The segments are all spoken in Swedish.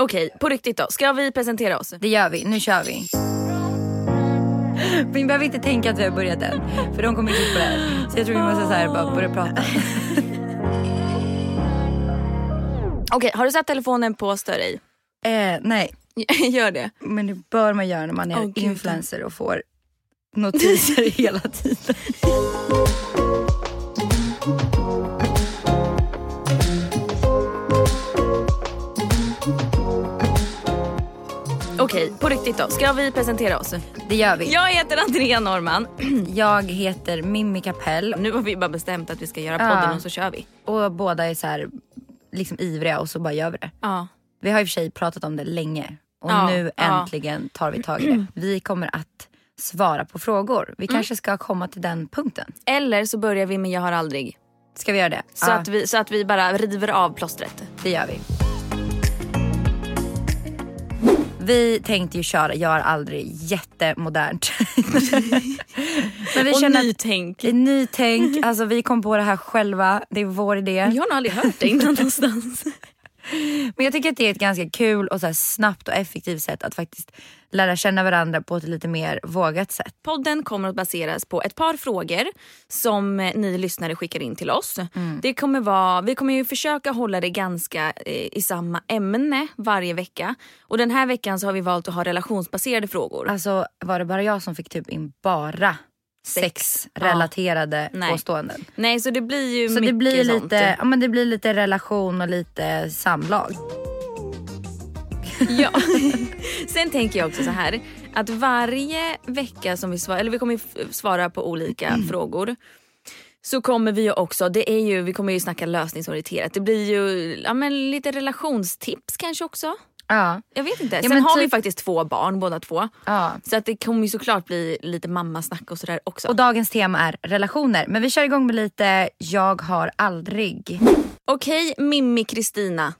Okej, på riktigt då. Ska vi presentera oss? Det gör vi, nu kör vi. Vi behöver inte tänka att vi har börjat än. För de kommer klippa det här. Så jag tror vi måste så här bara börja prata. Okej, har du satt telefonen på stör i? Eh, nej, Gör det. men det bör man göra när man är Gud. influencer och får notiser hela tiden. Okej, på riktigt då. Ska vi presentera oss? Det gör vi. Jag heter Andrea Norman. Jag heter Mimmi Kapell Nu har vi bara bestämt att vi ska göra podden Ja. och så kör vi. och båda är så här liksom ivriga och så bara gör vi det. Ja. Vi har i och för sig pratat om det länge och Ja, nu äntligen tar vi tag i det. Vi kommer att svara på frågor. Vi kanske ska komma till den punkten. Eller så börjar vi med Jag har aldrig. Ska vi göra det? Så, Ja, att vi, så att vi bara river av plåstret. det gör vi. Vi tänkte ju köra Jag har aldrig jättemodernt. Men vi och känner att nytänk. det är nytänk, alltså vi kom på det här själva, det är vår idé. Jag har nog aldrig hört det innan någonstans. Men jag tycker att det är ett ganska kul och så snabbt och effektivt sätt att faktiskt lära känna varandra på ett lite mer vågat sätt. Podden kommer att baseras på ett par frågor som eh, ni lyssnare skickar in till oss. Det kommer vara, vi kommer ju försöka hålla det ganska eh, i samma ämne varje vecka. Och den här veckan så har vi valt att ha relationsbaserade frågor. Alltså var det bara jag som fick typ in bara sexrelaterade Nej. påståenden? Nej så det blir ju Så mycket det blir, sånt. lite, ja, men det blir lite relation och lite samlag. Ja. Sen tänker jag också så här att varje vecka som vi svarar, eller vi kommer svara på olika Mm. frågor. Så kommer vi ju också, det är ju, vi kommer ju snacka lösningsorienterat. Det blir ju ja, men lite relationstips kanske också. Ja. Jag vet inte. Ja, Sen men har vi typ- faktiskt två barn båda två. ja. Så att det kommer ju såklart bli lite mammasnack och sådär också. Och dagens tema är relationer. Men vi kör igång med lite Jag har aldrig. Okej Mimmi Kristina,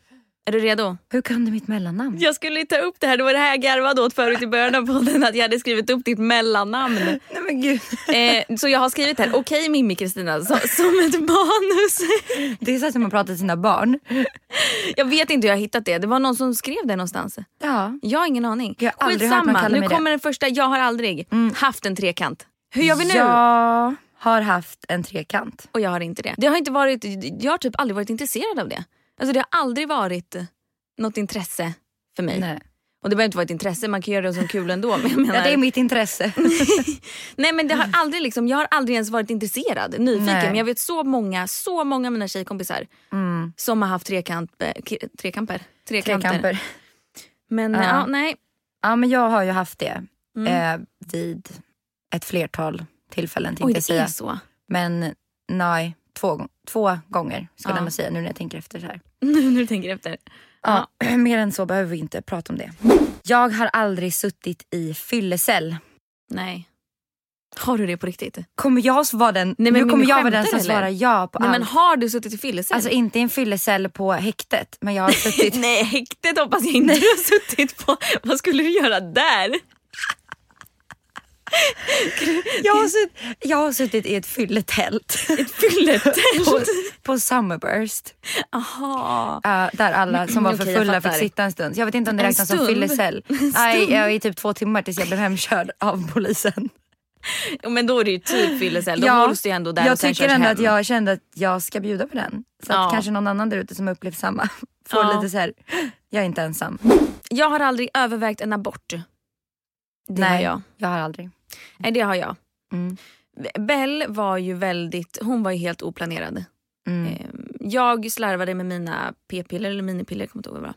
är du redo? Hur kan du mitt mellannamn? Jag skulle ta upp det här, det var det här jag garvade åt förut i början av podden att jag hade skrivit upp ditt mellannamn. Nej men gud. Eh, så jag har skrivit här, okej Mimmi Kristina, som ett manus. Det är så som man pratar till sina barn. Jag vet inte hur jag har hittat det, det var någon som skrev det någonstans. Ja. Jag har ingen aning. Jag har aldrig Skitsamma, nu kommer den första, jag har aldrig haft en trekant. Hur gör vi nu? Jag har haft en trekant. Och jag har inte det. det har inte varit, jag har typ aldrig varit intresserad av det. Alltså det har aldrig varit något intresse för mig. Nej. Och det behöver inte vara ett intresse, man kan göra det som kul ändå. Men menar, Ja, det är mitt intresse. Nej men det har aldrig liksom, jag har aldrig ens varit intresserad, nyfiken. Nej. Men jag vet så många, så många av mina tjejkompisar Mm. som har haft trekant, eh, trekamper. Trekamper. Men Ja. ja. nej. Ja men jag har ju haft det Mm. eh, vid ett flertal tillfällen tänkte Oj jag säga. är så. Men nej, två, två gånger skulle Ja. jag säga nu när jag tänker efter så här. Nu när du tänker efter. Ja, mer än så behöver vi inte prata om det. Jag har aldrig suttit i fyllecell. Nej. Har du det på riktigt? Kommer jag vara den, Nej, men nu kommer jag vara den som eller? svarar ja på Nej allt. men har du suttit i fyllecell? Alltså inte i en fyllecell på häktet men jag har suttit Nej häktet hoppas jag inte du har suttit på. Vad skulle du göra där? jag, har sutt, jag har suttit i ett fylletält. Ett fylletält? på, på Summerburst. Aha. Uh, där alla som var för fulla fick sitta en stund. Så jag vet inte om det räknas som fyllecell. Nej, jag i typ två timmar tills jag blev hemkörd av polisen. Men då är det ju typ fyllecell, Ja, hålls ju ändå där jag och tycker ändå hem. att jag kände att jag ska bjuda på den. Så Ja. att kanske någon annan där ute som upplevt samma får Ja. lite så här. jag är inte ensam. Jag har aldrig övervägt en abort. Det Nej, har jag. jag har aldrig. Nej det har jag. Mm. Bell var ju väldigt, hon var ju helt oplanerad. Mm. Eh, Jag slarvade med mina p-piller eller minipiller, jag kommer inte ihåg vad.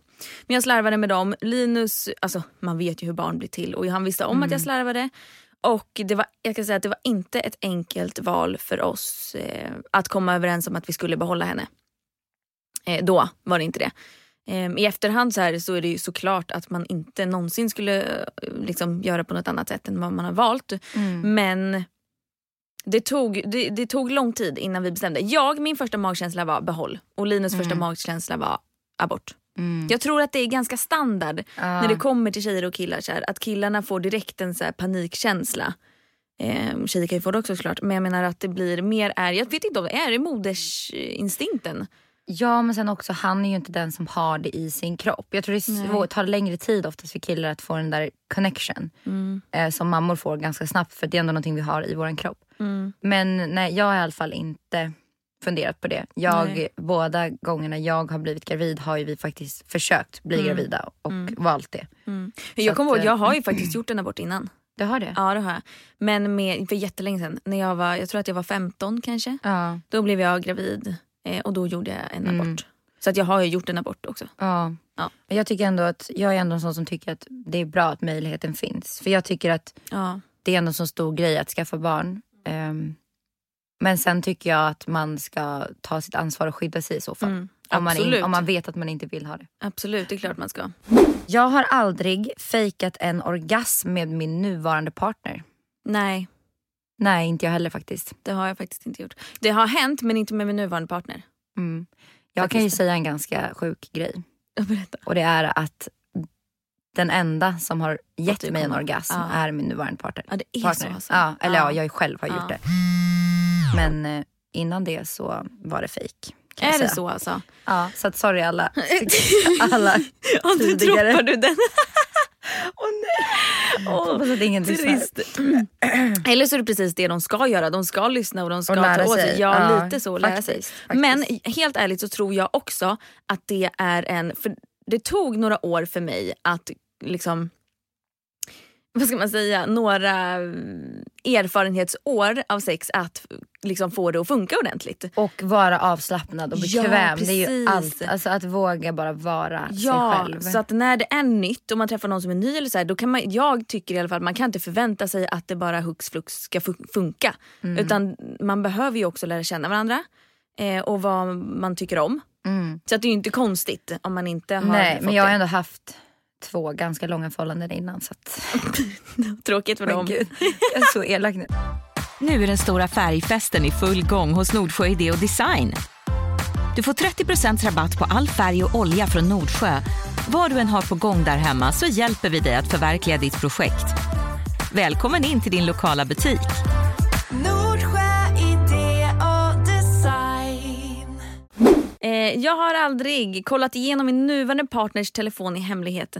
Men jag slarvade med dem. Linus, alltså man vet ju hur barn blir till och han visste om att jag slarvade. Och det var, jag kan säga att det var inte ett enkelt val för oss eh, att komma överens om att vi skulle behålla henne. Eh, då var det inte det. Eh, I efterhand så, här, så är det ju såklart att man inte någonsin skulle eh, liksom, göra på något annat sätt än vad man har valt. Mm. Men det tog, det, det tog lång tid innan vi bestämde. Jag, min första magkänsla var behåll och Linus första magkänsla var abort. Mm. Jag tror att det är ganska standard Ja. när det kommer till tjejer och killar. Så här, att killarna får direkt en så här panikkänsla. Eh, tjejer kan ju få det också såklart. Men jag menar att det blir mer är, jag vet inte om det är det modersinstinkten. Ja men sen också han är ju inte den som har det i sin kropp. Jag tror det är svårt, tar längre tid oftast för killar att få den där connection. Mm. Eh, som mammor får ganska snabbt för det är ändå någonting vi har i vår kropp. Mm. Men nej, jag har i alla fall inte funderat på det. Jag, Nej. båda gångerna jag har blivit gravid har ju vi faktiskt försökt bli gravida och valt det. Jag att, kommer ihåg, eh, jag har ju faktiskt gjort en abort innan. Du har det? Ja det har jag. Men med, för jättelänge sedan, när jag var, jag tror att jag var 15 kanske. Ja. Då blev jag gravid eh, och då gjorde jag en Mm. abort. Så att jag har ju gjort en abort också. Ja. Ja. Men Jag tycker ändå att jag är ändå en sån som tycker att det är bra att möjligheten finns. För jag tycker att Ja. det är ändå en så stor grej att skaffa barn. Ehm, men sen tycker jag att man ska ta sitt ansvar och skydda sig i så fall. Mm, om, man in, om man vet att man inte vill ha det. Absolut, det är klart man ska. Jag har aldrig fejkat en orgasm med min nuvarande partner. Nej, Nej, inte jag heller faktiskt. det har jag faktiskt inte gjort. Det har hänt men inte med min nuvarande partner. Mm. Jag kan ju Faktiskt. säga en ganska sjuk grej. Berätta. Och det är att den enda som har gett mig en orgasm Ja. är min nuvarande partner. Ja det är partner. så alltså. Ja, eller ja. Ja. jag själv har gjort det. Men eh, innan det så var det fejk. Är det så alltså? Ja, så att sorry alla. alla Och nu tidigare. droppar du den. Lyssnar. Trist. Eller så är det precis det de ska göra. De ska lyssna och de ska Och lära ta åt sig. Ja, Ja, lite så. Lära sig. faktiskt. Men helt ärligt så tror jag också att det är en... För det tog några år för mig att liksom vad ska man säga, några erfarenhetsår av sex att liksom få det att funka ordentligt. Och vara avslappnad och Ja, bekväm. det är ju allt. Alltså att våga bara vara Ja, sig själv. så att när det är nytt och man träffar någon som är ny eller så här, då kan man, jag tycker i alla fall man kan inte förvänta sig att det bara hux flux ska fun- funka. Mm. Utan man behöver ju också lära känna varandra eh, och vad man tycker om. Mm. Så att det är ju inte konstigt om man inte har Nej, men jag har ändå haft två ganska långa förhållanden innan. Så att... Tråkigt för dem. gud, jag är så elak nu. Nu är den stora färgfesten i full gång hos Nordsjö Idé och Design. Du får 30% rabatt på all färg och olja från Nordsjö. Vad du än har på gång där hemma så hjälper vi dig att förverkliga ditt projekt. Välkommen in till din lokala butik. Nordsjö idé och design. Eh, jag har aldrig kollat igenom min nuvarande partners telefon i hemlighet.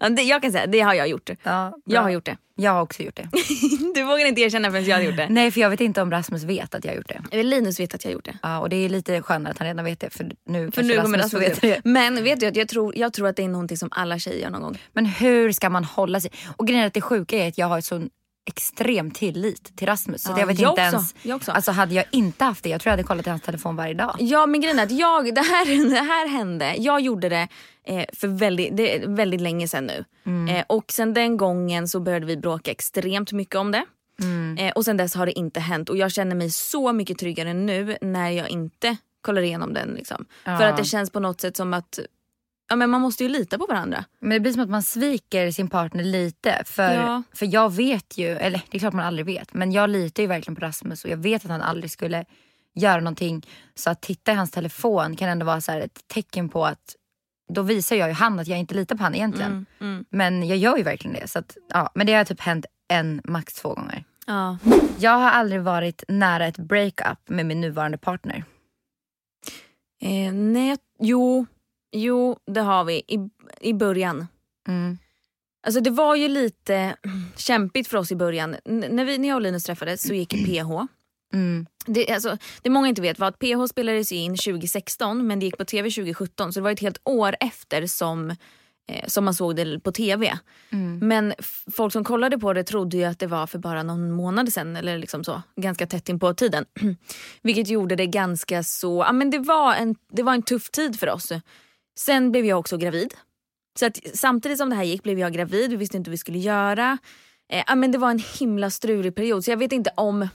Ja, det, jag kan säga, det har jag gjort. Ja. Jag har gjort det. Jag har också gjort det. Du vågar inte erkänna förrän jag har gjort det. Nej, för jag vet inte om Rasmus vet att jag har gjort det. Linus vet att jag har gjort det. Ja, och det är lite skönare att han redan vet det. För nu, För nu kommer Rasmus veta veta. Men vet du att jag tror, jag tror att det är någonting som alla tjejer gör någon gång. Men hur ska man hålla sig? Och grejen är att det sjuka är att jag har sån extrem tillit till Rasmus. Så Ja, jag vet jag inte också, ens. jag också. Alltså hade jag inte haft det, jag tror jag hade kollat i hans telefon varje dag. Ja men grejen är att jag, det, här, det här hände, jag gjorde det eh, för väldigt, det väldigt länge sedan nu. Eh, och sen den gången så började vi bråka extremt mycket om det. Eh, och sen dess har det inte hänt och jag känner mig så mycket tryggare nu när jag inte kollar igenom den. Liksom. Ja. För att det känns på något sätt som att ja, men man måste ju lita på varandra. Men det blir som att man sviker sin partner lite. För, Ja. för jag vet ju, eller det är klart man aldrig vet, men jag litar ju verkligen på Rasmus och jag vet att han aldrig skulle göra någonting. Så att titta i hans telefon kan ändå vara så ett tecken på att då visar jag ju han att jag inte litar på han egentligen. Mm, Men jag gör ju verkligen det. Så att, ja, men det har typ hänt en, max två gånger. Ja. Jag har aldrig varit nära ett breakup med min nuvarande partner. Eh, nej, jo, jo det har vi i, i början. Mm. Alltså det var ju lite kämpigt för oss i början. N- när, vi, när jag och Linus träffades så gick PH. Mm. Det, alltså, det många inte vet var att PH spelades in 2016 men det gick på tv 2017 så det var ett helt år efter som, eh, som man såg det på tv. Mm. Men folk som kollade på det trodde ju att det var för bara någon månad sen eller liksom så, ganska tätt in på tiden. Vilket gjorde det ganska så, ja men det var, en, det var en tuff tid för oss. Sen blev jag också gravid. Så att samtidigt som det här gick blev jag gravid, vi visste inte vad vi skulle göra. Eh, men det var en himla strulig period så jag vet inte om...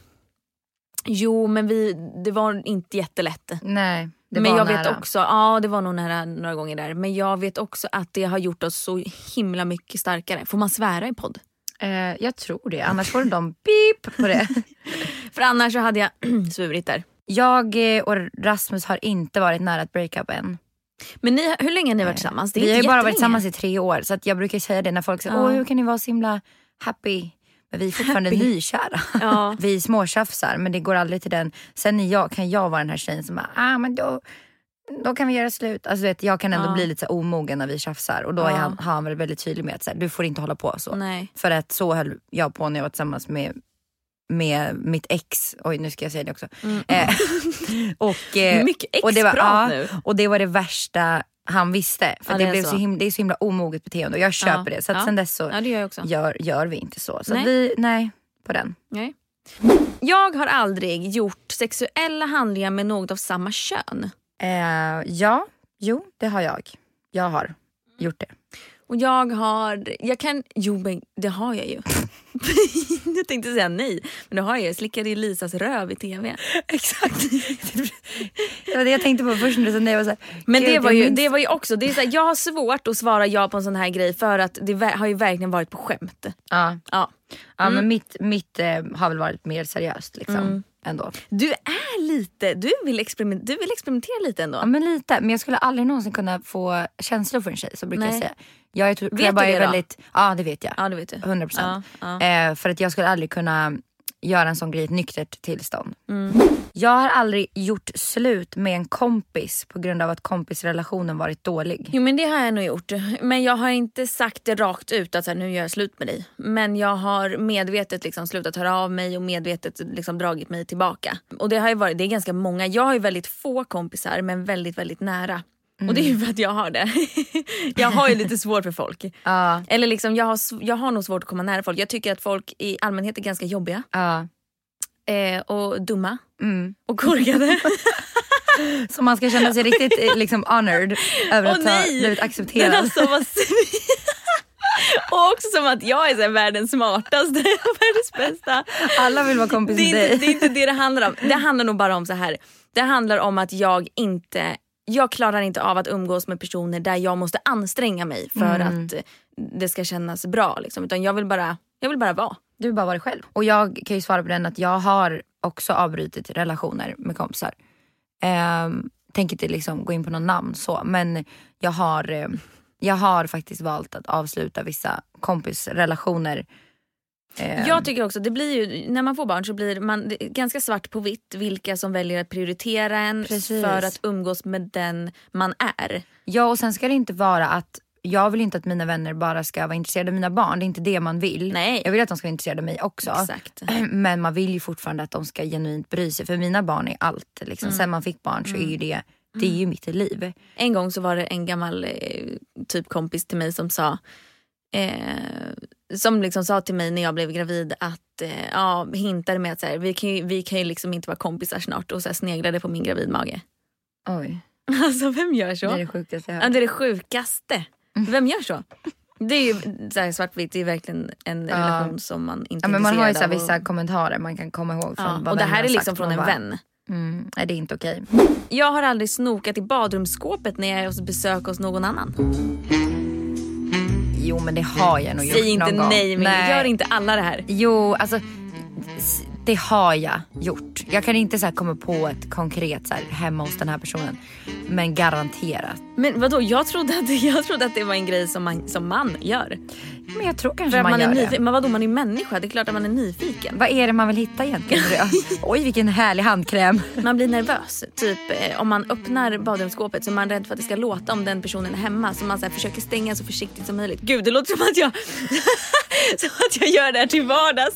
Jo men vi, det var inte jättelätt. Nej, det men var jag nära. vet också, ja det var nog nära några gånger där. Men jag vet också att det har gjort oss så himla mycket starkare. Får man svära i podd? Eh, jag tror det, annars får de beep på det. För annars så hade jag svurit där. Jag eh, och Rasmus har inte varit nära ett breakup än. Men ni, hur länge har ni varit tillsammans? Det är Vi har ju bara varit tillsammans i tre år så att jag brukar säga det när folk säger Ja. åh hur kan ni vara så himla happy. Men vi är fortfarande nykära. Ja. Vi småtjafsar men det går aldrig till den. Sen är jag, kan jag vara den här tjejen som bara, ah men då, då kan vi göra slut. Alltså vet, jag kan ändå Ja. bli lite så omogen när vi tjafsar och då är han, har han väl väldigt tydlig med att så här, du får inte hålla på så. Nej. För att så höll jag på när jag var tillsammans med, med mitt ex. Oj nu ska jag säga det också. Eh, och, eh, Mycket och det var, ex-prat nu. Och det var det värsta han visste. För Ja, det, det är blev så. så himla, det är så himla omoget beteende och jag köper Ja. det. Så att Ja. sen dess så Ja gör gör, gör vi inte så. Så Nej. nej. vi, nej på den. Nej. Jag har aldrig gjort sexuella handlingar med något av samma kön. Eh, ja, jo det har jag. Jag har gjort det. Och jag har, jag kan, jo men det har jag ju. jag tänkte säga nej, men det har. Jag slickade ju Lisas röv i tv. Exakt. det var det jag tänkte på först när du sa nej. Var så här, Men det var, ju, det var ju också, det är så här, jag har svårt att svara ja på en sån här grej för att det har ju verkligen varit på skämt. Ja, Ja. ja men mitt, mitt eh, har väl varit mer seriöst liksom. Ändå. Du är lite, du vill, experiment, du vill experimentera lite ändå. Ja men lite, men jag skulle aldrig någonsin kunna få känslor för en tjej så brukar Nej. jag säga. Jag tror Vet jag bara du är det då? väldigt, ja det vet jag. Ja det vet du. 100 procent. Ja, ja. Eh, för att jag skulle aldrig kunna göra en sån grej i ett nyktert tillstånd. Mm. Jag har aldrig gjort slut med en kompis på grund av att kompisrelationen varit dålig. Jo men det har jag nog gjort. Men jag har inte sagt det rakt ut att så här, nu gör jag slut med dig. Men jag har medvetet liksom slutat höra av mig och medvetet liksom dragit mig tillbaka. Och det har varit, det är ganska många. Jag har ju väldigt få kompisar men väldigt väldigt nära. Och det är ju för att jag har det. jag har ju lite svårt för folk. Ja, Eller liksom jag har, jag har nog svårt att komma nära folk. Jag tycker att folk i allmänhet är ganska jobbiga. ja. Eh, och dumma. Mm. Och korkade. Så man ska känna sig riktigt eh, liksom honored över Åh att ha blivit accepterad. alltså, svin- och också som att jag är så världens smartaste och världens bästa. Alla vill vara kompis Det med är, inte, dig. det är inte det det handlar om. Det handlar nog bara om så här. Det handlar om att jag inte jag klarar inte av att umgås med personer där jag måste anstränga mig för Mm. att det ska kännas bra. Liksom. Utan jag vill bara, jag vill bara vara. Du har bara varit själv. Och jag kan ju svara på den att jag har också avbrutit relationer med kompisar. Ehm, tänker inte liksom gå in på någon namn så men jag har, eh, jag har faktiskt valt att avsluta vissa kompisrelationer. Ehm, Jag tycker också, det blir ju, när man får barn så blir man ganska svart på vitt vilka som väljer att prioritera en Precis. för att umgås med den man är. Ja och sen ska det inte vara att jag vill inte att mina vänner bara ska vara intresserade av mina barn. Det är inte det man vill. Nej. Jag vill att de ska vara intresserade av mig också. Exakt. Men man vill ju fortfarande att de ska genuint bry sig. För mina barn är allt. Liksom. Mm. Sen man fick barn så är ju det, det är ju mitt liv. En gång så var det en gammal eh, typ kompis till mig som sa eh, som liksom sa till mig när jag blev gravid att eh, ja, hintade med att så här, vi, kan ju, vi kan ju liksom inte vara kompisar snart och så här, sneglade på min gravidmage. Oj, Alltså vem gör så? det är det sjukaste jag Ja, hört. det är det sjukaste. Vem gör så? Det är ju så svartvitt, det är verkligen en Ja. relation som man inte Ja, men man har ju så vissa kommentarer man kan komma ihåg från Ja, vad och det här är liksom från en bara, vän. Mm, nej det är inte okej. Jag har aldrig snokat i badrumsskåpet när jag är hos besök hos någon annan. Jo men det har jag nog gjort Säg inte någon gång. nej, men gör inte alla det här. Jo alltså det har jag gjort. Jag kan inte så komma på ett konkret så här, hemma hos den här personen. Men garanterat. Men vadå, jag trodde att, jag trodde att det var en grej som man, som man gör. Men jag tror kanske man, man, gör är det. Men vadå, man är människa. Det är klart att man är nyfiken. Vad är det man vill hitta egentligen? Oj vilken härlig handkräm. Man blir nervös. Typ eh, om man öppnar badrumsskåpet så är man rädd för att det ska låta om den personen är hemma. Så man så här, försöker stänga så försiktigt som möjligt. Gud, det låter som att jag, som att jag gör det här till vardags.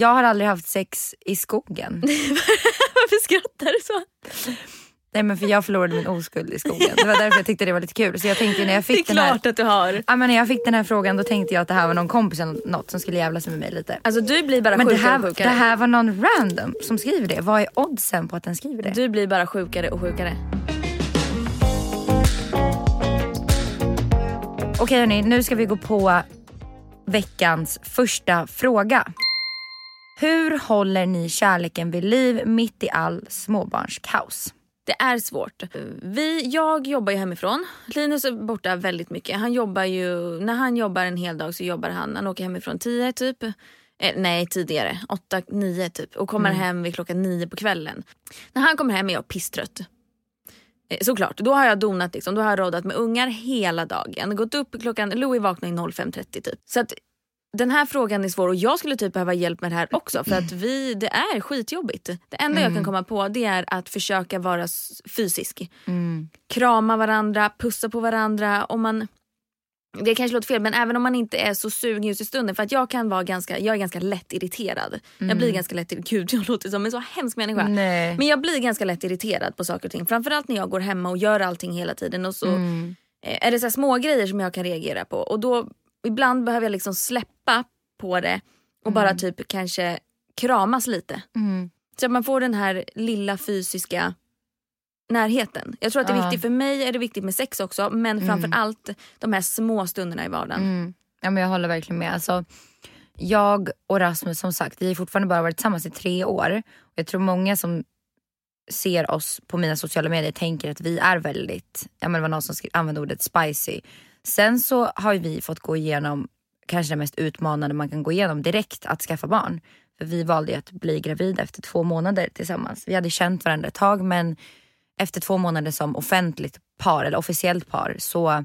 Jag har aldrig haft sex i skogen. Varför skrattar du så? Nej men för jag förlorade min oskuld i skogen. Det var därför jag tyckte det var lite kul. Så jag tänkte när jag Det är fick den här klart att du har. Ja, men när jag fick den här frågan då tänkte jag att det här var någon kompis eller något som skulle jävla sig med mig lite. Alltså du blir bara Men det sjukare här, och det sjukare. här var någon random som skriver det. Vad är oddsen på att den skriver det? Du blir bara sjukare och sjukare. Okej hörni, nu ska vi gå på veckans första fråga. Hur håller ni kärleken vid liv mitt i all småbarnskaos? Det är svårt. Vi, jag jobbar ju hemifrån. Linus är borta väldigt mycket. Han jobbar ju, när han jobbar en hel dag så jobbar han, han åker hemifrån 10 typ. Eh, nej tidigare, 8, 9 typ. Och kommer hem vid klockan 9 på kvällen. När han kommer hem är jag pisstrött. Eh, Såklart, då har jag donat liksom. Då har jag roddat med ungar hela dagen. Gått upp klockan, Louis vaknade 05.30 typ. Så att den här frågan är svår och jag skulle typ behöva hjälp med det här också för att vi, det är skitjobbigt. Det enda jag kan komma på det är att försöka vara fysisk. Krama varandra, pussa på varandra. Om man, det kanske låter fel men även om man inte är så sugen just i stunden för att jag kan vara ganska, jag är ganska lätt irriterad. Jag blir ganska lätt irriterad, gud jag låter som en så hemsk människa. Nej. Men jag blir ganska lätt irriterad på saker och ting. Framförallt när jag går hemma och gör allting hela tiden. Och så Mm. eh, är det så små grejer som jag kan reagera på. Och då ibland behöver jag liksom släppa på det och bara typ kanske kramas lite. Mm. Så att man får den här lilla fysiska närheten. Jag tror att det är Ja. viktigt, för mig är det viktigt med sex också men framför allt de här små stunderna i vardagen. Mm. Ja, men jag håller verkligen med. Alltså, jag och Rasmus som sagt, vi har fortfarande bara varit tillsammans i tre år. Jag tror många som ser oss på mina sociala medier tänker att vi är väldigt, ja men det var någon som använde ordet spicy. Sen så har vi fått gå igenom kanske det mest utmanande man kan gå igenom direkt att skaffa barn. För vi valde ju att bli gravida efter två månader tillsammans. Vi hade känt varandra ett tag men efter två månader som offentligt par eller officiellt par så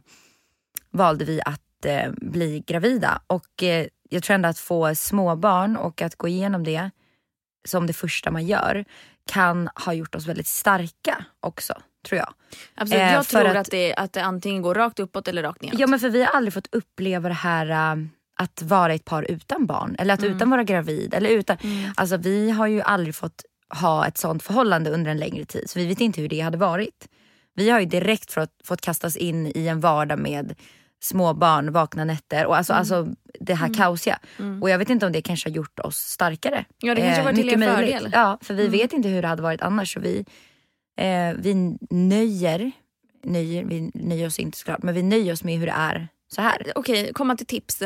valde vi att eh, bli gravida. Och eh, jag tror ändå att få småbarn och att gå igenom det som det första man gör kan ha gjort oss väldigt starka också, tror jag. Absolut. Eh, jag för tror att, att- det, att det antingen går rakt uppåt eller rakt neråt. Ja men för vi har aldrig fått uppleva det här äh, att vara ett par utan barn eller att utan vara gravid. Eller utan, Alltså vi har ju aldrig fått ha ett sånt förhållande under en längre tid så vi vet inte hur det hade varit. Vi har ju direkt fått, fått kastas in i en vardag med små barn, vakna nätter och alltså, alltså det här kaosiga. Och jag vet inte om det kanske har gjort oss starkare. Ja, det kanske har varit till mycket er möjligt. fördel. Ja, för vi vet inte hur det hade varit annars. Så vi, eh, vi nöjer, nöjer, vi nöjer oss inte såklart, men vi nöjer oss med hur det är så här. Okej, komma till tips.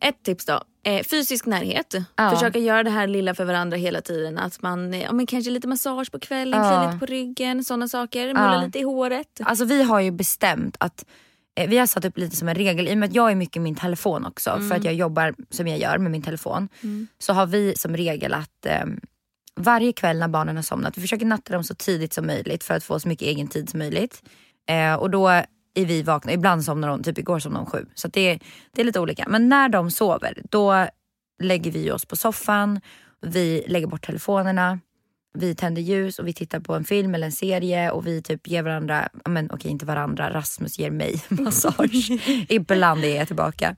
Ett tips då. Eh, fysisk närhet. Ja. Försöka göra det här lilla för varandra hela tiden. Att man, eh, ja, men kanske lite massage på kvällen, Ja. lite på ryggen, sådana saker. Mulla Ja. lite i håret. Alltså vi har ju bestämt att eh, vi har satt upp lite som en regel, i och med att jag är mycket i min telefon också för att jag jobbar som jag gör med min telefon. Så har vi som regel att eh, varje kväll när barnen har somnat, vi försöker natta dem så tidigt som möjligt för att få så mycket egen tid som möjligt. Eh, och då är vi vakna, ibland somnar de, typ igår somnade de sju. Så att det, är- det är lite olika. Men när de sover då lägger vi oss på soffan, vi lägger bort telefonerna vi tänder ljus och vi tittar på en film eller en serie och vi typ ger varandra, ja, men okej inte varandra, Rasmus ger mig massage. Ibland är jag tillbaka.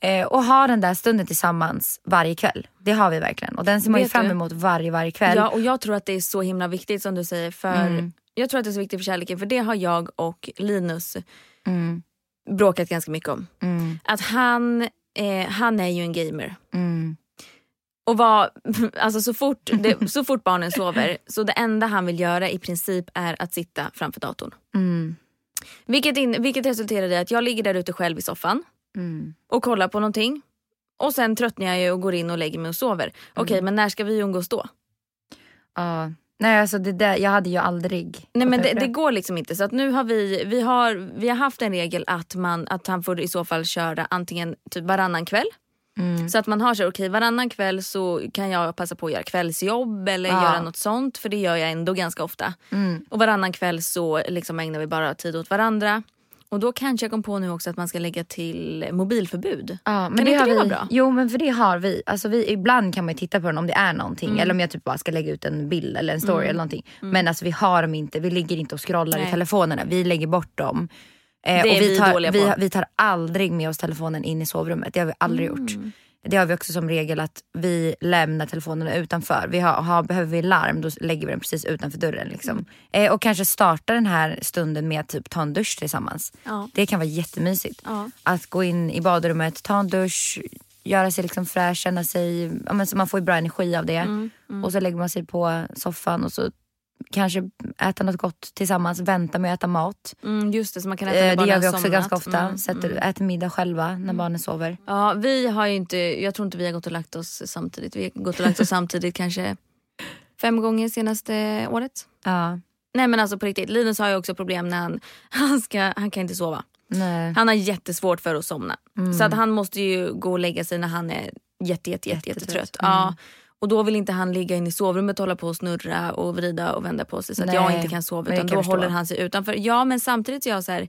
Eh, och ha den där stunden tillsammans varje kväll. Det har vi verkligen och den ser man ju fram emot varje, varje kväll. Ja, och jag tror att det är så himla viktigt som du säger. För Mm. Jag tror att det är så viktigt för kärleken för det har jag och Linus Mm, bråkat ganska mycket om. mm, Att han, eh, han är ju en gamer. mm, Och var, alltså så, fort det, så fort barnen sover så det enda han vill göra i princip är att sitta framför datorn. mm, Vilket, in, vilket resulterar i att jag ligger där ute själv i soffan mm. och kollar på någonting. Och sen tröttnar jag ju och går in och lägger mig och sover. Okej men när ska vi umgås då? Ja. Nej alltså det där, jag hade ju aldrig Nej men det, det går liksom inte. Så att nu har vi, vi, har, vi har haft en regel att, man, att han får i så fall köra antingen typ varannan kväll. Mm. Så att man har så okej varannan kväll så kan jag passa på att göra kvällsjobb eller Ja. göra något sånt för det gör jag ändå ganska ofta. Mm. Och varannan kväll så liksom ägnar vi bara tid åt varandra. Och då kanske jag kom på nu också att man ska lägga till mobilförbud. Ja, men Kan det inte har det vara bra? Jo men för det har vi. Alltså vi. Ibland kan man titta på den om det är någonting. Mm. Eller om jag typ bara ska lägga ut en bild eller en story eller någonting. Men alltså vi har dem inte, vi ligger inte och scrollar Nej. i telefonerna. Vi lägger bort dem. Eh, och vi, vi tar, vi, på. vi tar aldrig med oss telefonen in i sovrummet. Det har vi aldrig gjort. Mm. Det har vi också som regel att vi lämnar telefonerna utanför. Vi har, har, behöver vi larm då lägger vi den precis utanför dörren. Liksom. Mm. Eh, och kanske starta den här stunden med att typ ta en dusch tillsammans. Ja. Det kan vara jättemysigt. Ja. Att gå in i badrummet, ta en dusch, göra sig liksom fräsch, känna sig, ja, men så man får ju bra energi av det. Mm, Och så lägger man sig på soffan och så kanske äta något gott tillsammans, vänta med att äta mat. Mm, just det, så man kan äta Eh, när det barnen gör vi också somnat. ganska ofta. Mm, Sätter, mm. Äter middag själva när barnen sover. Ja, vi har inte, jag tror inte vi har gått och lagt oss samtidigt. Vi har gått och lagt oss samtidigt kanske fem gånger senaste året. Ja. Nej men alltså på riktigt, Linus har ju också problem när han, han, ska, han kan inte sova. Nej. Han har jättesvårt för att somna. Mm. Så att han måste ju gå och lägga sig när han är jätte, jätte, jätte, Jättetrött. jättetrött. Mm. Ja. Och då vill inte han ligga inne i sovrummet och hålla på och snurra och vrida och vända på sig så att Nej, jag inte kan sova. Utan kan då förstå. håller han sig utanför. Ja men samtidigt är jag så här,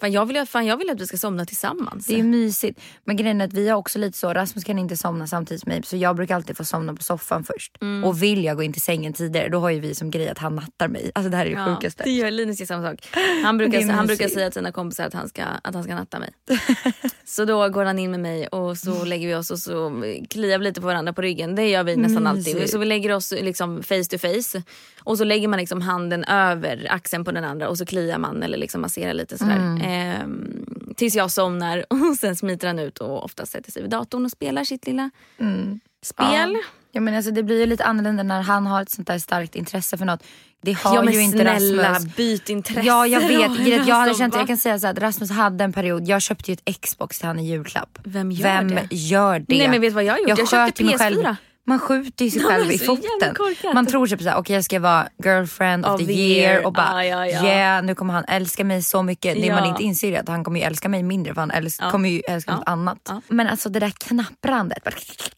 fan jag, vill, fan jag vill att vi ska somna tillsammans. Det är mysigt. Men grejen är att vi har också lite så, Rasmus kan inte somna samtidigt som mig så jag brukar alltid få somna på soffan först. Mm. Och vill jag gå in till sängen tidigare då har ju vi som grej att han nattar mig. Alltså det här är det Ja, sjukaste. det gör Linus gör samma sak. Han brukar, han brukar säga till sina kompisar att han, ska, att han ska natta mig. så då går han in med mig och så lägger vi oss och så kliar vi lite på varandra på ryggen. Det gör vi nästan alltid. Mysigt. Så vi lägger oss liksom face to face. Och så lägger man liksom handen över axeln på den andra och så kliar man eller liksom masserar lite sådär. Mm. Ehm, tills jag somnar och sen smiter han ut och oftast sätter sig vid datorn och spelar sitt lilla Mm. spel. Ja, men alltså, det blir ju lite annorlunda när han har ett sånt där starkt intresse för något. Det har Ja, men ju inte snälla Rasmus. byt intresse Ja jag vet, då. Att jag hade känt, jag kan säga så här, att Rasmus hade en period, jag köpte ju ett Xbox till han i julklapp. Vem gör Vem det? gör det? Nej men vet du vad jag har gjort? Jag, Jag köpte sköt ju mig PS4. själv. Man skjuter ju sig själv i så jävla foten. Man tror typ såhär, okej jag ska vara girlfriend of, Of the year, year. och bara Ja, ja, ja. yeah nu kommer han älska mig så mycket. Det Ja. man inte inser är att han kommer ju älska mig mindre för han älsk- Ja. kommer ju älska Ja. något annat. Ja. Men alltså det där knapprandet.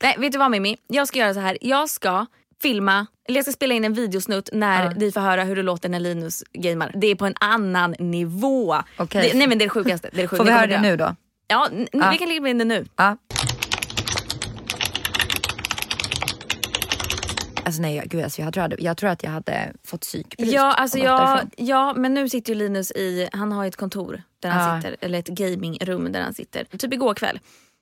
Nej vet du vad Mimmi? Jag ska göra så här. Jag ska filma, eller jag ska spela in en videosnutt när Ja. vi får höra hur det låter när Linus gamer. Det är på en annan nivå. Okej. Det, nej men det är det sjukaste. Det är det sjukaste. Får vi höra det nu då? Ja, Ja. vi kan lägga in det nu. Ja. Alltså nej jag- gud alltså, jag, tror jag, hade, jag tror att jag hade fått psykbryt. Ja, alltså jag, ja, men nu sitter ju Linus i, han har ett kontor där han Ja. sitter, eller ett gamingrum där han sitter. Typ igår kväll.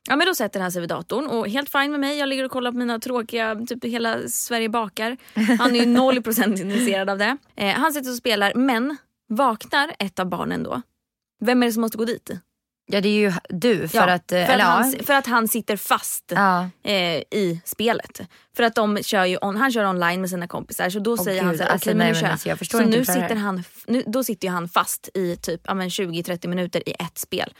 Ja men då sätter han sig vid datorn och helt fine med mig. Jag ligger och kollar på mina tråkiga, typ hela Sverige bakar. Han är ju 0% intresserad av det. Eh, han sitter och spelar men vaknar ett av barnen då. Vem är det som måste gå dit? Ja det är ju du för Ja, att... eh, för, att ja. han, för att han sitter fast Ja. eh, i spelet. För att de kör ju on, han kör online med sina kompisar så då Åh, säger han gud, så här, alltså, men nej, nu kör jag. alltså, Så nu sitter han, nu, då sitter ju han fast i typ ja, men 20-30 minuter i ett spel.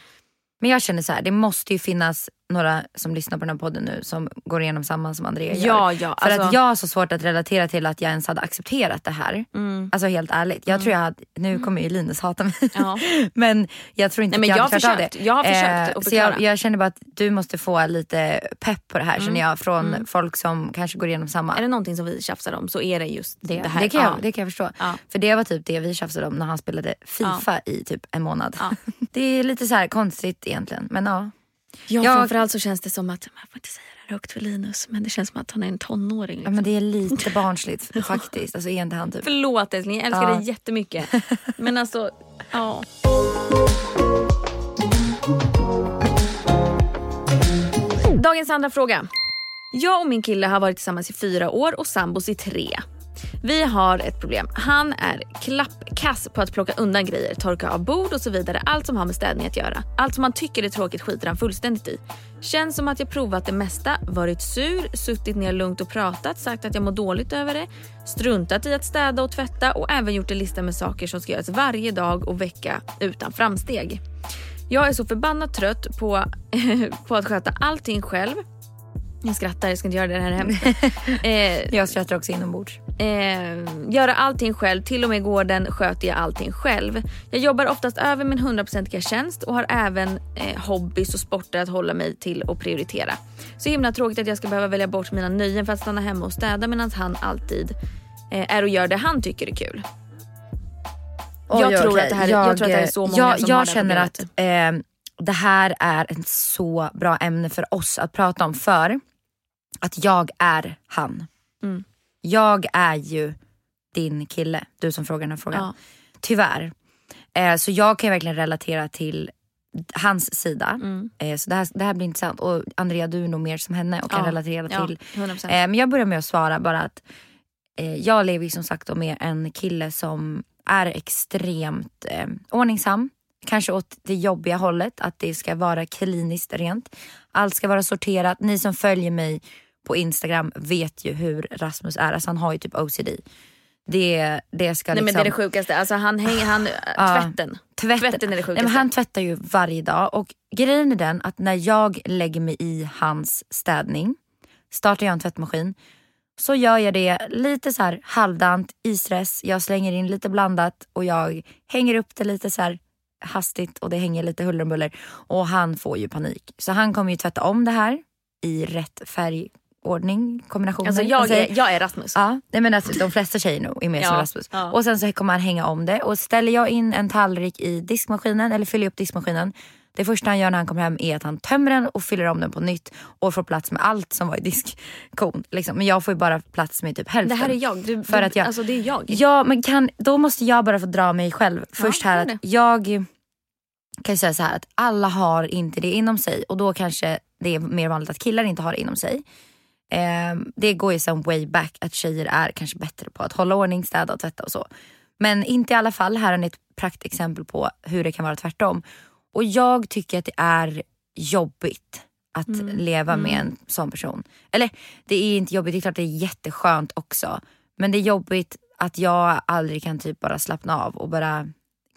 Men jag känner så här, det måste ju finnas några som lyssnar på den här podden nu som går igenom samma som Andrea gör. Ja, ja. För alltså, att jag har så svårt att relatera till att jag ens hade accepterat det här. mm, Alltså helt ärligt. Jag tror jag hade, nu kommer ju Linus hata mig. ja. men jag tror inte Nej, att jag, jag hade har klarat av det. Jag har försökt Eh, så jag, jag känner bara att du måste få lite pepp på det här känner jag från folk som kanske går igenom samma. Är det någonting som vi tjafsar om så är det just det, det, här. det, kan jag, Ja. det kan jag förstå. För det var typ det vi tjafsade om när han spelade Fifa i typ en månad. Det är lite så här konstigt egentligen. Men ja. Ja, Jag- framförallt så känns det som att, man får inte säga det här högt för Linus men det känns som att han är en tonåring. ja Liksom. men det är lite barnsligt faktiskt. Alltså är inte han typ. Förlåt älskling, jag älskar Ja. dig jättemycket. Men alltså, ja. Dagens andra fråga. Jag och min kille har varit tillsammans i fyra år och sambos i tre. Vi har ett problem. Han är klappkass på att plocka undan grejer, torka av bord och så vidare. Allt som har med städning att göra. Allt som han tycker är tråkigt skiter han fullständigt i. Känns som att jag provat det mesta, varit sur, suttit ner lugnt och pratat, sagt att jag mår dåligt över det, struntat i att städa och tvätta och även gjort en lista med saker som ska göras varje dag och vecka utan framsteg. Jag är så förbannat trött på, på att sköta allting själv. Jag skrattar, jag ska inte göra det här hemskt. Eh, Jag skrattar också inombords. eh, göra allting själv, till och med gården sköter jag allting själv. Jag jobbar oftast över min 100% tjänst och har även eh, hobbys och sporter att hålla mig till och prioritera. Så himla tråkigt att jag ska behöva välja bort mina nöjen för att stanna hemma och städa medan han alltid eh, är och gör det han tycker är kul. Jag Oj, tror okej. att det här är- jag tror att det är så många jag, som jag har det här känner problemet. att eh, det här är ett så bra ämne för oss att prata om för att jag är han. Mm. Jag är ju din kille, du som frågar den här frågan. Ja. Tyvärr. Eh, så jag kan verkligen relatera till hans sida. Mm. Eh, så det här, det här blir intressant. Och Andrea du är nog mer som henne och kan Ja. relatera Ja, till 100%. Eh, men jag börjar med att svara bara att eh, jag lever ju som sagt med en kille som är extremt eh, ordningsam. Kanske åt det jobbiga hållet, att det ska vara kliniskt rent. Allt ska vara sorterat. Ni som följer mig på Instagram vet ju hur Rasmus är. Alltså han har ju typ OCD. Det, det ska Nej liksom... men det är det sjukaste, alltså han hänger, han, Ja. tvätten. Tvätten. Tvätten är det Nej, sjukaste. men han tvättar ju varje dag och grejen är den att när jag lägger mig i hans städning, startar jag en tvättmaskin, så gör jag det lite så här halvdant i stress. Jag slänger in lite blandat och jag hänger upp det lite så här hastigt och det hänger lite huller om buller. Och han får ju panik. Så han kommer ju tvätta om det här i rätt färgordning, kombinationer. Alltså jag säger. är, jag är Rasmus. Ja, nej men alltså, de flesta tjejer nog är mer som Ja, Rasmus. ja. Och sen så kommer han hänga om det och ställer jag in en tallrik i diskmaskinen eller fyller upp diskmaskinen. Det första han gör när han kommer hem är att han tömmer den och fyller om den på nytt och får plats med allt som var i diskkon. Liksom. Men jag får ju bara plats med typ Det hälften. här är jag. Du, För att jag- Alltså det är jag. Ja men kan, då måste jag bara få dra mig själv först här gör att det. jag kan ju säga så här att alla har inte det inom sig och då kanske det är mer vanligt att killar inte har det inom sig. Ehm, det går ju som way back att tjejer är kanske bättre på att hålla ordning, städa och tvätta och så. Men inte i alla fall. Här har ni ett praktexempel på hur det kan vara tvärtom. Och jag tycker att det är jobbigt att leva med en sån person. Eller det är inte jobbigt, det är klart det är jätteskönt också. Men det är jobbigt att jag aldrig kan typ bara slappna av och bara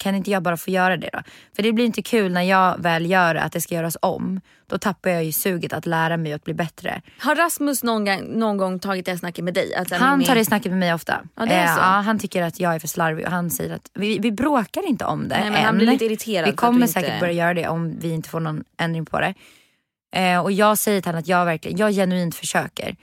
kan inte jag bara få göra det då? För det blir inte kul när jag väl gör det, att det ska göras om. Då tappar jag ju suget att lära mig att bli bättre. Har Rasmus någon gång, någon gång tagit det snacket med dig? Att Han Mimmi- tar det snacket med mig ofta. Ja, det är Eh, så. ja, han tycker att jag är för slarvig och han säger att vi, vi bråkar inte om det Nej, men än. han blir lite irriterad Vi kommer inte- säkert börja göra det om vi inte får någon ändring på det. Eh, och jag säger till honom att jag verkligen, jag genuint försöker.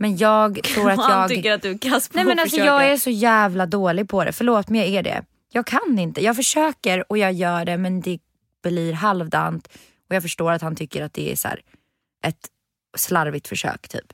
Men jag tror att Och han jag... tycker att du är kass på Nej men alltså försöka. jag är så jävla dålig på det. Förlåt men jag är det. Jag kan inte. Jag försöker och jag gör det men det blir halvdant. Och jag förstår att han tycker att det är så här ett slarvigt försök typ.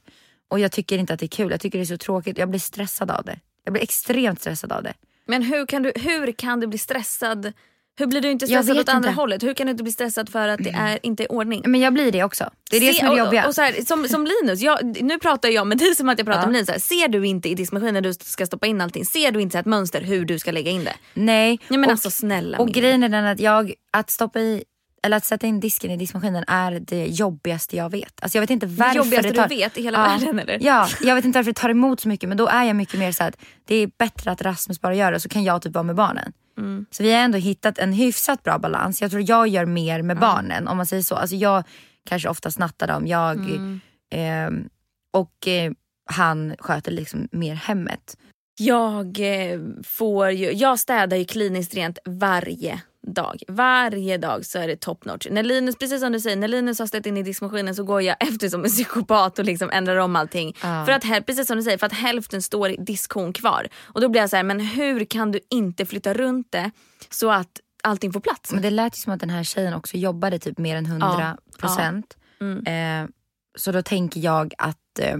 Och jag tycker inte att det är kul. Jag tycker det är så tråkigt. Jag blir stressad av det. Jag blir extremt stressad av det. Men hur kan, du, hur kan du bli stressad? Hur blir du inte stressad åt andra inte. hållet? Hur kan du inte bli stressad för att det är, inte är ordning? Men jag blir det också. Det är det Se- som är det jobbiga. Och, så här, som, som Linus, jag, nu pratar jag med dig som att jag pratar Ja. om Linus. Här, ser du inte i diskmaskinen du ska stoppa in allting, ser du inte ett mönster hur du ska lägga in det? Nej. Ja, men och, alltså snälla och Mimmi. grejen är den att jag, att stoppa i eller att sätta in disken i diskmaskinen är det jobbigaste jag vet. Alltså jag vet inte varför jobbigaste det tar... du vet i hela ja, världen, eller? Ja, jag vet inte varför det tar emot så mycket men då är jag mycket mer så att det är bättre att Rasmus bara gör det så kan jag typ vara med barnen. Mm. Så vi har ändå hittat en hyfsat bra balans. Jag tror jag gör mer med barnen om man säger så. Alltså jag kanske ofta snattar dem. Jag, Mm. ehm, och eh, han sköter liksom mer hemmet. Jag eh, får ju, jag städar ju kliniskt rent varje dag. Varje dag så är det top notch. När Linus, precis som du säger, när Linus har ställt in i diskmaskinen så går jag efter som en psykopat och liksom ändrar om allting. Ja. För att, precis som du säger, för att hälften står i diskhon kvar. Och då blir jag så här, men hur kan du inte flytta runt det så att allting får plats? Men det lät ju som att den här tjejen också jobbade typ mer än 100 procent. Mm. Eh, så då tänker jag att eh,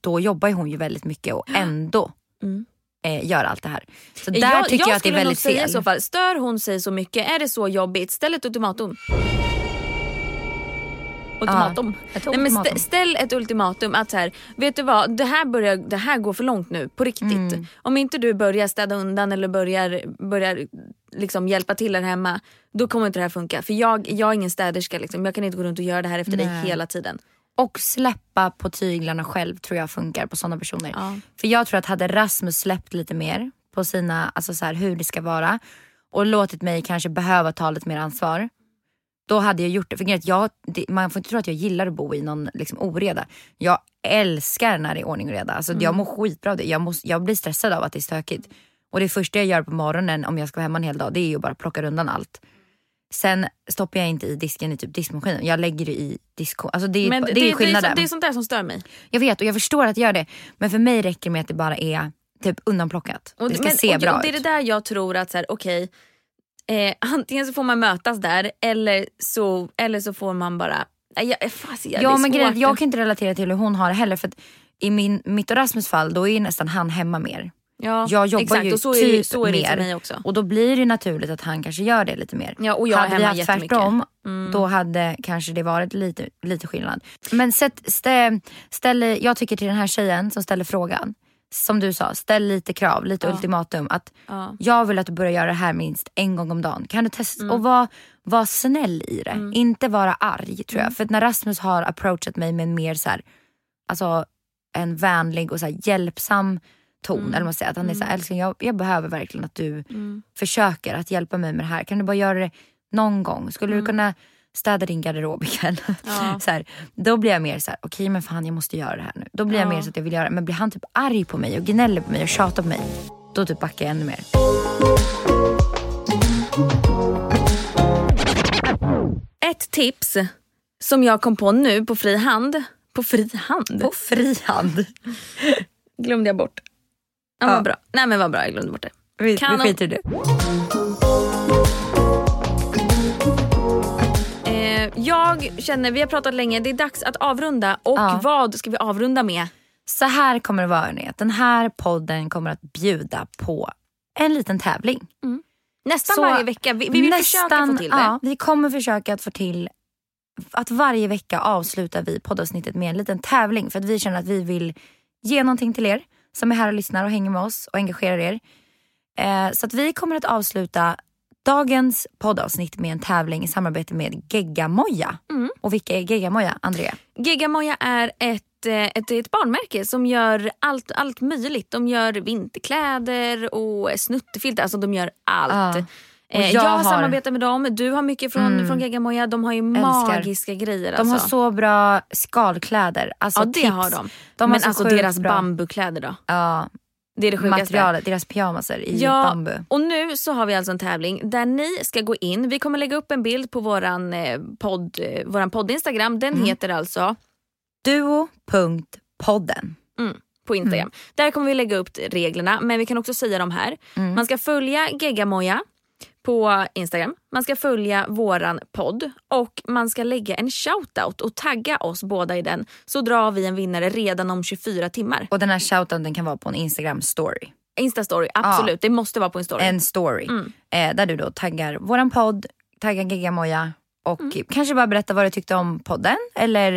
då jobbar hon ju väldigt mycket och ändå Mm. Eh, gör allt det här. Så där tycker jag, att det är väldigt fel. i så fall, stör hon sig så mycket, är det så jobbigt, ställ ett ultimatum. Ultimatum. ett Nej, men ställ ett ultimatum att så här, vet du vad, det här, börjar, det här går för långt nu på riktigt. Mm. Om inte du börjar städa undan eller börjar, börjar liksom hjälpa till här hemma, då kommer inte det här funka. För jag, jag är ingen städerska, liksom. jag kan inte gå runt och göra det här efter dig Nej. hela tiden. Och släppa på tyglarna själv tror jag funkar på sådana personer. Ja. För jag tror att hade Rasmus släppt lite mer på sina, alltså så här, hur det ska vara och låtit mig kanske behöva ta lite mer ansvar. Då hade jag gjort det. För grejen jag, det, man får inte tro att jag gillar att bo i någon liksom, oreda. Jag älskar när det är ordning och reda. Alltså, Jag mår skitbra av det. Jag, måste, jag blir stressad av att det är stökigt. Och det första jag gör på morgonen om jag ska vara hemma en hel dag det är ju bara plocka undan allt. Sen stoppar jag inte i disken i typ diskmaskinen. Jag lägger det i diskon. Alltså det, Men det, det, är det, är skillnaden. så, det är sånt där som stör mig. Jag vet och jag förstår att jag gör det. Men för mig räcker det med att det bara är typ undanplockat. Och, det ska men- se och, bra och Det är det där jag tror att så här, okej, eh, antingen så får man mötas där eller så, eller så får man bara... Nej, Jag, fast, jag, Ja men grejen jag kan inte relatera till hur hon har det heller. För i min, mitt och Rasmus fall då är nästan han hemma mer. Ja, Jag jobbar exakt, ju och så är, typ så är det mer. för mig också. Och då blir det naturligt att han kanske gör det lite mer. Ja, och jag hade vi haft tvärtom Mm. då hade kanske det varit lite, lite skillnad. Men sätt, stä, ställ, jag tycker till den här tjejen som ställer frågan. Som du sa, ställ lite krav, lite Ja. ultimatum. Att Ja. jag vill att du börjar göra det här minst en gång om dagen. Kan du testa? Mm. Och vara var snäll i det. Inte vara arg tror jag. För att när Rasmus har approachat mig med mer så här, alltså en vänlig och så hjälpsam ton. Mm. Eller man säger. Att han är så här, älskling jag, jag behöver verkligen att du försöker att hjälpa mig med det här. Kan du bara göra det någon gång? Skulle du kunna städa din garderob ikväll? Mm. Ja. så här, då blir jag mer så här, okej men fan jag måste göra det här nu. Då blir jag Ja. mer så att jag vill göra det. Men blir han typ arg på mig och gnäller på mig och tjatar på mig. Då typ backar jag ännu mer. Ett tips som jag kom på nu på fri hand. På fri hand? På fri hand. Glömde jag bort. Ja, Ja. Vad bra. Nej men vad bra, jag glömde bort det. Vi, vi skiter i det. Eh, jag känner, vi har pratat länge, det är dags att avrunda. Och Ja. vad ska vi avrunda med? Så här kommer det vara hörni, den här podden kommer att bjuda på en liten tävling. Nästan Så varje vecka. Vi, vi vill försöka få till det. Ja, vi kommer försöka att få till att varje vecka avslutar vi poddavsnittet med en liten tävling. För att vi känner att vi vill ge någonting till er som är här och lyssnar och hänger med oss och engagerar er. Eh, så att vi kommer att avsluta dagens poddavsnitt med en tävling i samarbete med Geggamoja. Mm. Och vilka är Geggamoja, Andrea? Gigamoja är ett, eh, ett, ett barnmärke som gör allt, allt möjligt. De gör vinterkläder och snuttefiltar. Alltså de gör allt. Ja. Eh, jag jag har- samarbetar med dem. Du har mycket från, Mm. från Gigamoja. De har ju Älskar. magiska grejer. De alltså. har så bra skalkläder. Alltså ja det tips. har de. De har Men så alltså deras bra- bambukläder då. Ja, Det är det sjukaste. materialet, deras pyjamaser i Ja, bambu. och nu så har vi alltså en tävling där ni ska gå in. Vi kommer lägga upp en bild på våran eh, podd, eh, våran podd Instagram. Den Mm. heter alltså Duo.podden. på Instagram. Där kommer vi lägga upp reglerna men vi kan också säga dem här. Mm. Man ska följa Geggamoja på Instagram. Man ska följa våran podd och man ska lägga en shoutout och tagga oss båda i den. Så drar vi en vinnare redan om 24 timmar. Och den här shoutouten kan vara på en Instagram story. Insta-story, absolut. Det måste vara på en story. En story. Mm. Eh, där du då taggar våran podd, taggar Geggamoja och Mm. kanske bara berätta vad du tyckte om podden. Eller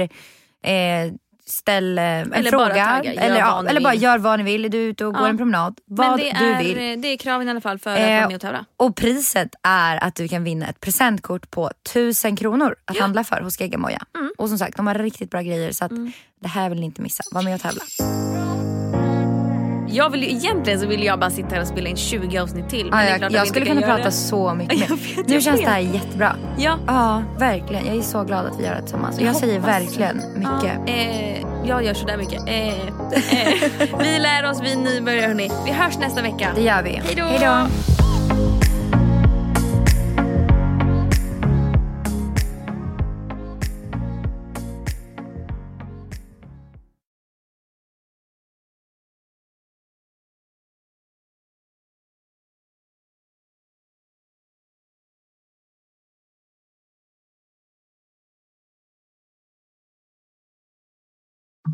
eh, ställ eh, en Eller bara fråga. gör eller ni eller bara gör vad ni vill. Är du ute och Ja. går en promenad? Men Vad det du är, vill. eh, det är kraven i alla fall för att Eh, vara med och tävla. Och priset är att du kan vinna ett presentkort på 1000 kronor att handla för hos Geggamoja. Mm. Och som sagt, de har riktigt bra grejer så att det här vill ni inte missa. Var med och tävla. Jag vill egentligen så vill jag bara sitta här och spela in 20 avsnitt till. Men är jag jag skulle kunna prata det. så mycket Jag vet, Nu känns vet. det här jättebra. Ja. Ja, verkligen. Jag är så glad att vi gör det tillsammans. Jag, Jag säger verkligen mycket. Ja, eh, jag gör sådär mycket. Eh, eh, vi lär oss, vi nybörjare hörni. Vi hörs nästa vecka. Det gör vi. Hej då.